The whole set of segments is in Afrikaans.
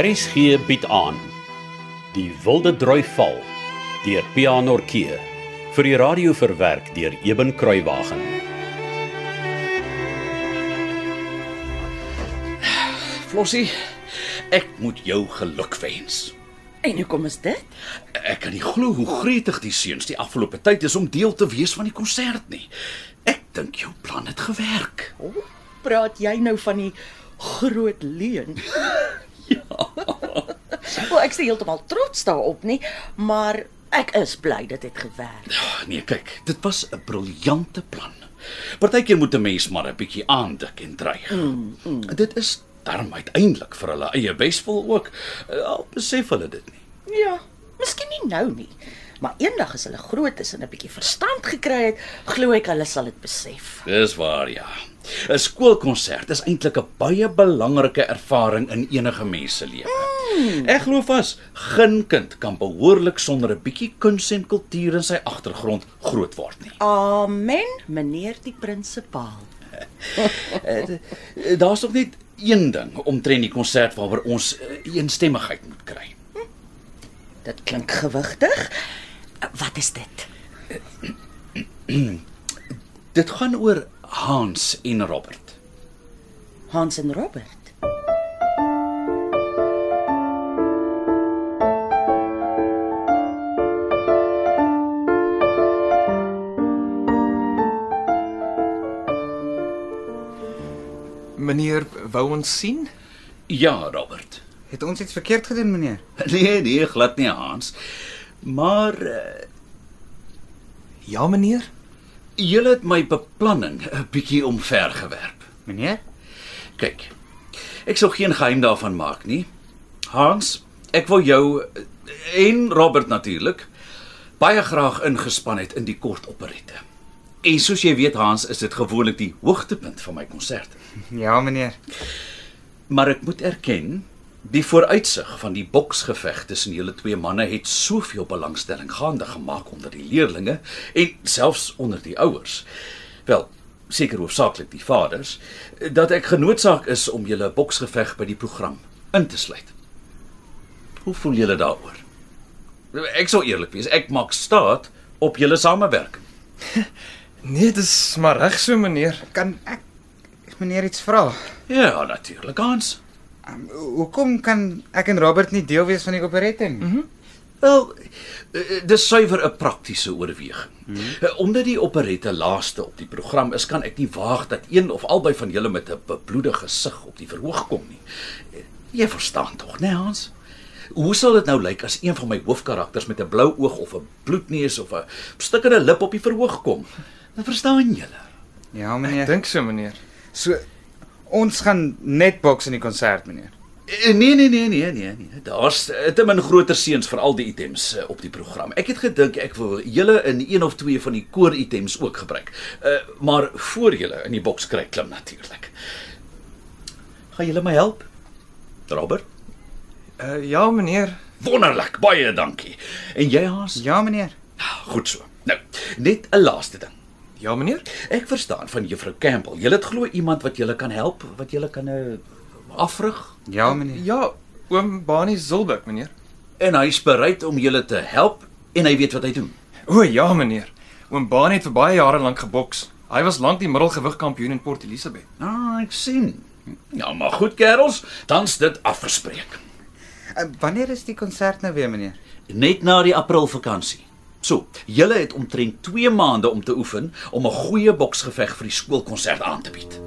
Harris gee bied aan Die Wilde Droi Val deur Pianorkee vir die radio verwerk deur Eben Kruiwagen. Flossie, ek moet jou gelukwens. En hoekom is dit? Ek kan nie glo hoe gretig die seuns die afgelope tyd is om deel te wees van die konsert nie. Ek dink jou plan het gewerk. O, praat jy nou van die groot leuen? ja. Wel, ek is heeltemal trots daarop nie, maar ek is bly dit het gewerk. Nee, kyk, dit was 'n briljante plan. Partykeer moet 'n mens maar 'n bietjie aandik en dreig. Mm, mm. Dit is darm uiteindelik vir hulle eie beswil ook. Eh, Al besef hulle dit nie. Ja, miskien nie nou nie, maar eendag as hulle groot is en 'n bietjie verstand gekry het, glo ek hulle sal dit besef. Dis waar ja. 'n Skoolkonsert is eintlik 'n baie belangrike ervaring in enige mens se lewe. Mm. Ek glo vas, geen kind kan behoorlik sonder 'n bietjie kuns en kultuur in sy agtergrond groot word nie. Amen, meneer die prinsipaal. Eh, Daar's nog net een ding omtrent die konsert waaroor ons eh, eensstemmigheid moet kry. Dit klink gewigtig. Wat is dit? Dit gaan oor Hans en Robert. Hans en Robert. Meneer wou ons sien? Ja, Robert. Het ons iets verkeerd gedoen, meneer? Nee, nee, glad nie Hans. Maar uh, Ja, meneer. julle het my beplanning 'n bietjie omvergewerp. Meneer? Kyk. Ek sou geen geheim daarvan maak nie. Hans, ek wou jou eh, en Robert natuurlik baie graag ingespan het in die kort operette. En soos jy weet Hans, is dit gewoonlik die hoogtepunt van my konserte. Ja, meneer. Maar ek moet erken, die vooruitsig van die boksgeveg tussen julle twee manne het soveel belangstelling gaande gemaak onder die leerlinge en selfs onder die ouers. Wel, seker hoofsaaklik die vaders, dat ek genoodsaak is om julle boksgeveg by die program in te sluit. Hoe voel julle daaroor? Ek sou eerlik wees, ek maak staat op julle samewerking. Nee, dis maar reg so, meneer. Kan ek meneer iets vra? Ja, natuurlik, Hans. Um, hoekom kan ek en Robert nie deel wees van die operette nie? Mm -hmm. Wel, eh, dis suiwer 'n praktiese oorweging. Hmm. Omdat die operette laaste op die program is, kan ek nie waag dat een of albei van julle met 'n bebloede gesig op die verhoog kom nie. Eh, Jy verstaan tog, né, Hans? Hoe sal dit nou lyk as een van my hoofkarakters met 'n blou oog of 'n bloedneus of 'n stikkende lip op die verhoog kom? Dan verstaan julle. Ja, Ek meneer. dink so, meneer. So ons gaan net boks in die konsert, meneer. Eh, Nee nee nee nee nee nee. Daar's eh, te min groter seuns vir al die items eh, op die program. Ek het gedink ek wil julle in een of twee van die koor items ook gebruik. Uh maar voor julle in die boks kry klim natuurlik. Gaan julle my help? Robert? Uh ja, meneer. Wonderlik, baie dankie. En jy Hans? Ja, meneer. Goed so. Nou, net 'n laaste ding. Ja, meneer. Ek verstaan van juffrou Campbell. Julle het glo iemand wat julle kan help, wat julle kan uh, afrig Ja, meneer. Ja, oom Bani Zulbek, meneer. en hy's bereid om julle te help en hy weet wat hy doen. O ja, meneer. Oom Bani het vir baie jare lank geboks. Hy was lank die middelgewig kampioen in Port Elizabeth. Ah, ek sien. Ja, maar goed kerels, dan's dit afgespreek. Uh, wanneer is die konsert nou weer, meneer? Net na die Aprilvakansie. So, julle het omtrent 2 maande om te oefen om 'n goeie boksgeveg vir die skoolkonsert aan te bied.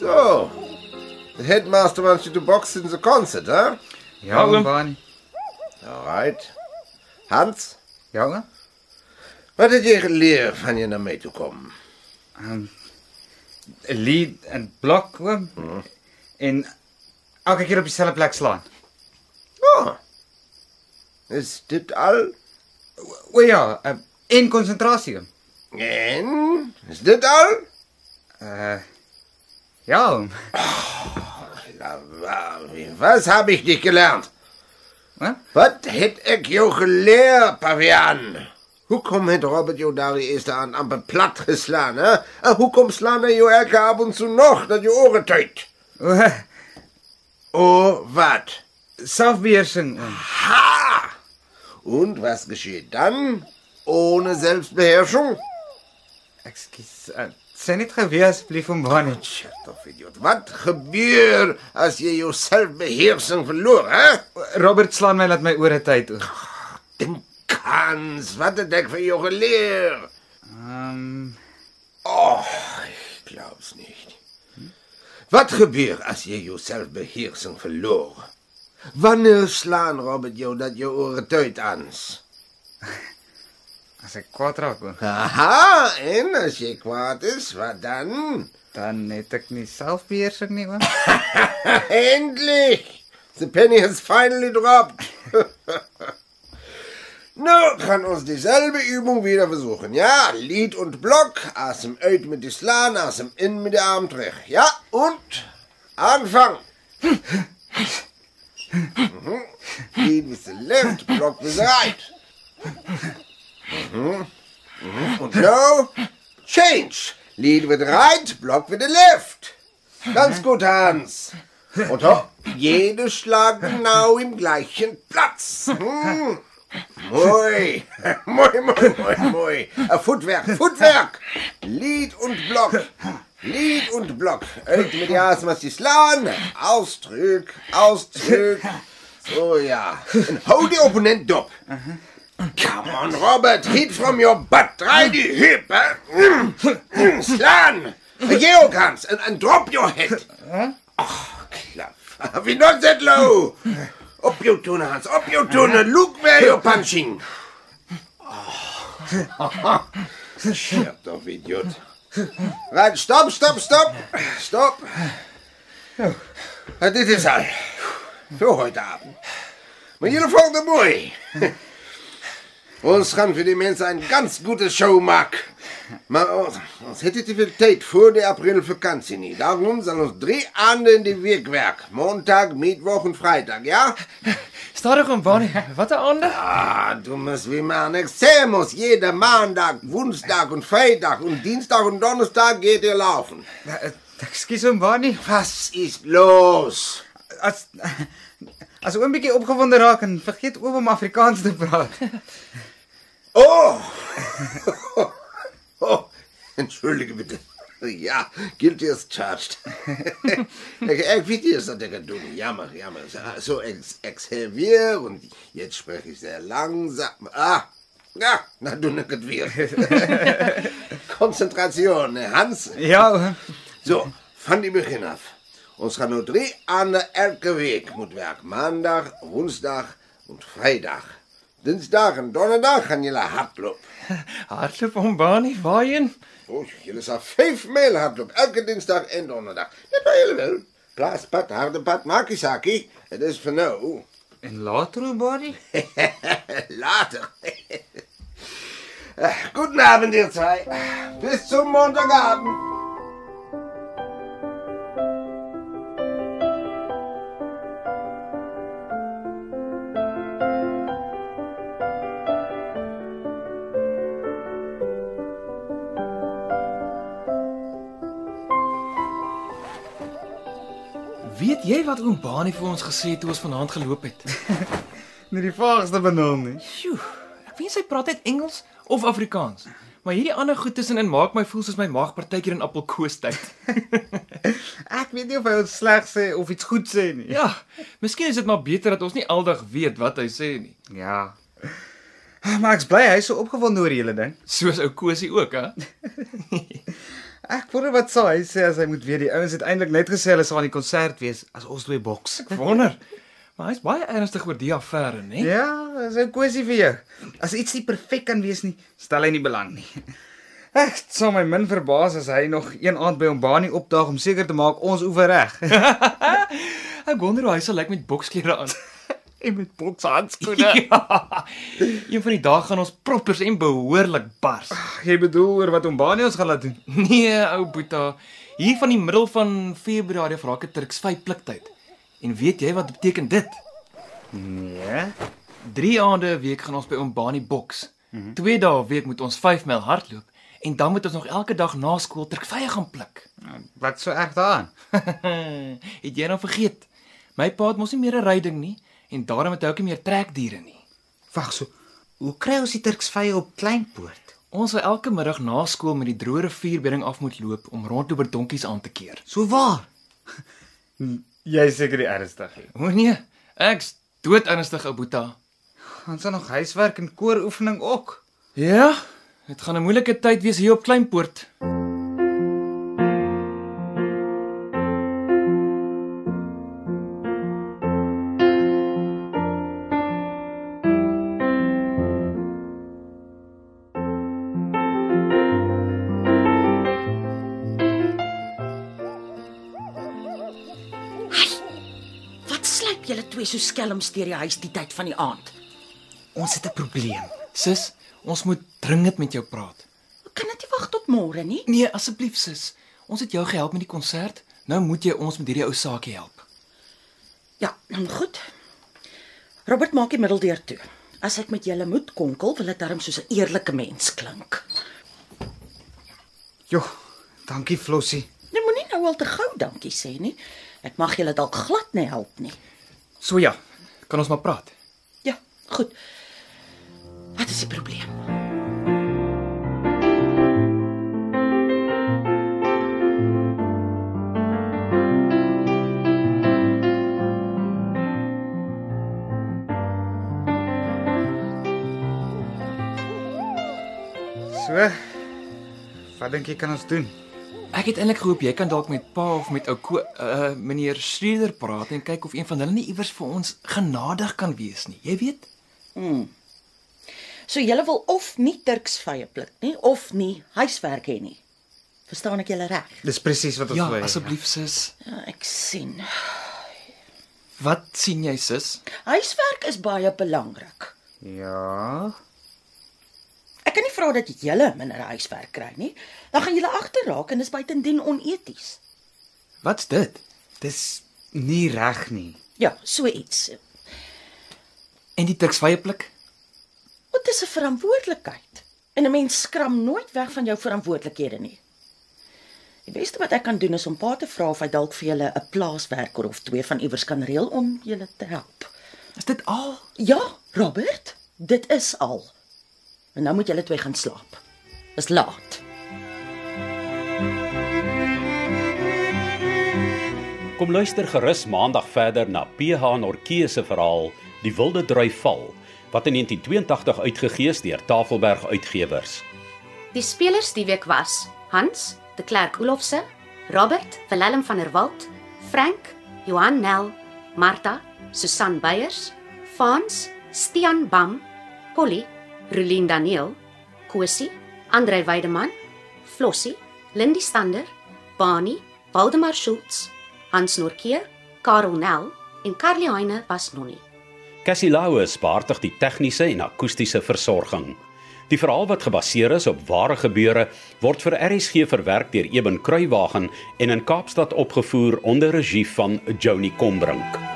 So, the headmaster wants you to box in the concert, huh? Ja, oom. Oom Bani. All right. Hans, Ja, oom. wat het jy geleer van jy na my toe kom? Um 'n lead en blok, oom. En elke keer op dieselfde plek slaan. Oh. Is dit al? O ja, uh, en konsentrasie. oom. En is dit al? Uh ja, oom. Was habe ich dich gelernt? Wat? Wat het ek jou geleerd, Pavian? Hoekom het Robert jou daar die eerste aan amper plat geslaan, hè? En hoekom slaan hij jou elke avond zo nog dat je oren tuit? O, Oh, wat? selfbeheersing. oom. Ha! Und was geschieht dann? Ohne Selbstbeherrschung? Ekskuus. Sê net gou weer asseblief om Bonnie. Shut up, idiot. Wat gebeurt als je je zelfbeheersing verloor, hè? Robert slaan my laat my ore tyd. oom. Den kans, wat het ik van jou geleerd? Ehm, Oh, ich glaub's nicht. Was gebeurt als je je zelfbeheersing verloor? Wanneer slaan Robert jou dat je oren tuit ans? Ek kwaad Aha, en als je kwaad is, wat dan? dan het ek nie selfbeheersing nie, oom. Endlich! The penny has finally dropped. Nu gaan ons dieselbe Übung wieder versuchen. Ja, Lied und Block, Asem uit mit die Slaan, Asem in mit der Arm terug. Ja, und Anfang. Mhm. Lead with the left, Block with the right. Mhm. Mhm. Und now, change. Lead with the right, Block with the left. Ganz gut, Hans. Und hopp, jede Schlag genau im gleichen Platz. Hm. Moi, moi, moi, moi, moi. Äh, Footwerk, Footwerk. Lied und Block. Lied und Block. Uit mit die Asmas die slaan. Ausdruk, ausdruk. So ja. En hou die opponent op. Come on, Robert, heat from your butt. Try the hip. Eh? Mm. Slan, Georgans, and, drop your head. Oh, Cluff, We're not that low? Up your tuna, Hans, up your tuna. Look where you're punching. Oh. Scherpt idiot. Right, stop, stop, stop. Stop. Uh, dit is al. Voor heute Abend. Maar jullie volgende mooi. Ons gaan voor die mensen een ganz gute Show maken. Maar ons, ons hätte te veel tijd voor de Aprilvakantie niet. Daarom zal ons drie anden in die week werk. Montag, Mittwoch en Freitag, ja? Stadig om Bonnie. Wat 'n ander? Ah, du musst wie man Exemos. Jeder Montag, Woensdag und Freitag und Dienstag und Donnerstag geht ihr laufen. Uh, Ekskuus oom Bonnie. Was ist los? As as oom bietjie opgewonde raak en vergeet oom om Afrikaans te praat. Oh! oh, entschuldige bitte. Ja, guilty as charged. weet eerst dat ik het doe. Jammer, jammer. Zo ex excelvier und jetzt spreche ich sehr langsam. Ah, ja, doe ik het weer. Konzentration, hè, Hans. Ja. Zo, van die begin af. Ons gaan nu drie anden elke week moet werk. Maandag, woensdag en vrijdag. Dinsdag en donderdag gaan jullie hardlopen. Hardloop om Bonnie, waarheen? Oh, jullie zijn vijf mijl hardlopen. Elke dinsdag en donderdag. Net waar jullie wil. Plaaspad, harde pad, makisaki. Het is voor nou. En later Bonnie? Later. Eh, Goedenavond, ihr zwei. Bis zum Montagabend. Wat oom Bonnie vir ons gesê het toe ons vanaand geloop het? Nie die vaagste benul nie. Sjoe, ek weet sy praat net Engels of Afrikaans. Maar hierdie ander goed tussenin maak my voel soos my maag partykeer in appelkoos tyd. Ek weet nie of hy ons sleg sê of iets goed sê nie. Ja, miskien is dit maar beter dat ons nie aldag weet wat hy sê nie. Ja. Maar ek's bly hy is so opgewonde oor die hele ding. Soos ou Kosie ook, hè? Ek wonder wat sal hy sê as hy moet weet die ouens het eintlik net gesê hulle sal aan die konsert wees as ons twee boks. Ek wonder. Maar hy's baie ernstig oor die affære, né? Ja, dis 'n kwessie vir jou. As iets nie perfek kan wees nie, stel hy nie belang nie. Ek sal my min verbaas as hy nog een aand by hom Bani opdaag om seker te maak ons oefen reg. Ek wonder hoe hy sal lyk met boksklere aan. En met bokshandskoene. ja. Een van die dae gaan ons proppers en behoorlik bars. Jy bedoel oor wat hom Bani ons gaan laat doen? Nee, ou Boeta, hier van die middel van Februarie af raak dit Turks vyf pliktyd. En weet jy wat beteken dit? Nee. 3 aande 'n week gaan ons by oom Bani boks. 2 dae 'n week moet ons 5 myl hardloop en dan moet ons nog elke dag na skool trekvye gaan pluk. Wat so erg daaraan? het jy nou vergeet? My pa het mos nie meer 'n ryding nie en daarom het hy ook nie meer trekdiere nie. Wag so. Hoe kry ons die Turksvye op Kleinpoort? Ons sal elke middag na skool met die droë rivierbedding af moet loop om rondloop donkies aan te keer. So waar? Jy is seker die ernstig. O nee, ek's dood ernstig, Boeta. Ons het nog huiswerk en kooroefening ook. Ja, dit gaan 'n moeilike tyd wees hier op Kleinpoort. Wat twee so skelms deur die huis die tyd van die aand? Ons het 'n probleem. Sis, ons moet dringend met jou praat. Kan dit nie wag tot môre nie? Nee, asseblief sis. Ons het jou gehelp met die konsert. Nou moet jy ons met hierdie ou saakie help. Ja, dan goed. Robert maak die middeldeur toe. As ek met julle moet konkel, wil ek darm soos 'n eerlike mens klink. Jo, dankie Flossie. Jy moenie nou al te gou dankie sê nie. Ek mag julle dalk glad nie help nie. So ja, kan ons maar praat. Ja, goed. Wat is die probleem? So. Wat dink jy kan ons doen? Ek het eintlik gehoop jy kan dalk met pa of met ou uh meneer Streeder praat en kyk of een van hulle nie iewers vir ons genadig kan wees nie. Jy weet? So julle wil of nie Turksvye pluk nie of nie huiswerk hê nie. Verstaan ek julle reg? Dis presies wat ons Ja, wil hê. asseblief sis. Ja, ek sien. Wat sien jy sis? Huiswerk is baie belangrik. Ja. Ek kan nie vra dat julle minder huiswerk kry nie. Dan gaan julle agterraak en dis buitendien oneties. Wat's dit? Dis nie reg nie. Ja, so iets. En die tuksvye pluk? Wat is 'n verantwoordelikheid? En 'n mens skram nooit weg van jou verantwoordelikhede nie. Die beste wat ek kan doen is om pa te vra of hy dalk vir julle 'n plaaswerker of twee van iewers kan reël om julle te help. Is dit al? Ja, Robert, dit is al. En nou moet julle twee gaan slaap. Dis laat. Kom luister gerus maandag verder na PH Nortjee se verhaal Die Wilde Drui Val wat in 1982 uitgegee is deur Tafelberg Uitgewers. Die spelers die week was Hans, de Klerk Olofse, Robert, Willem van der Walt, Frank, Johan Nel, Martha, Susan Beyers, Fans, Stian Bam, Polly, Rulien Daniel, Kosie, Andrei Weideman, Flossie, Lindy Stander, Bani, Waldemar Schultz, Hans Norkeer, Karel Nel en Carly Heine was nonnie. Cassie Lauers beheerdig die tegniese en akoestiese versorging. Die verhaal wat gebaseer is op ware gebeure word vir RSG verwerk deur Eben Kruiwagen en in Kaapstad opgevoer onder regie van Joni Combrink.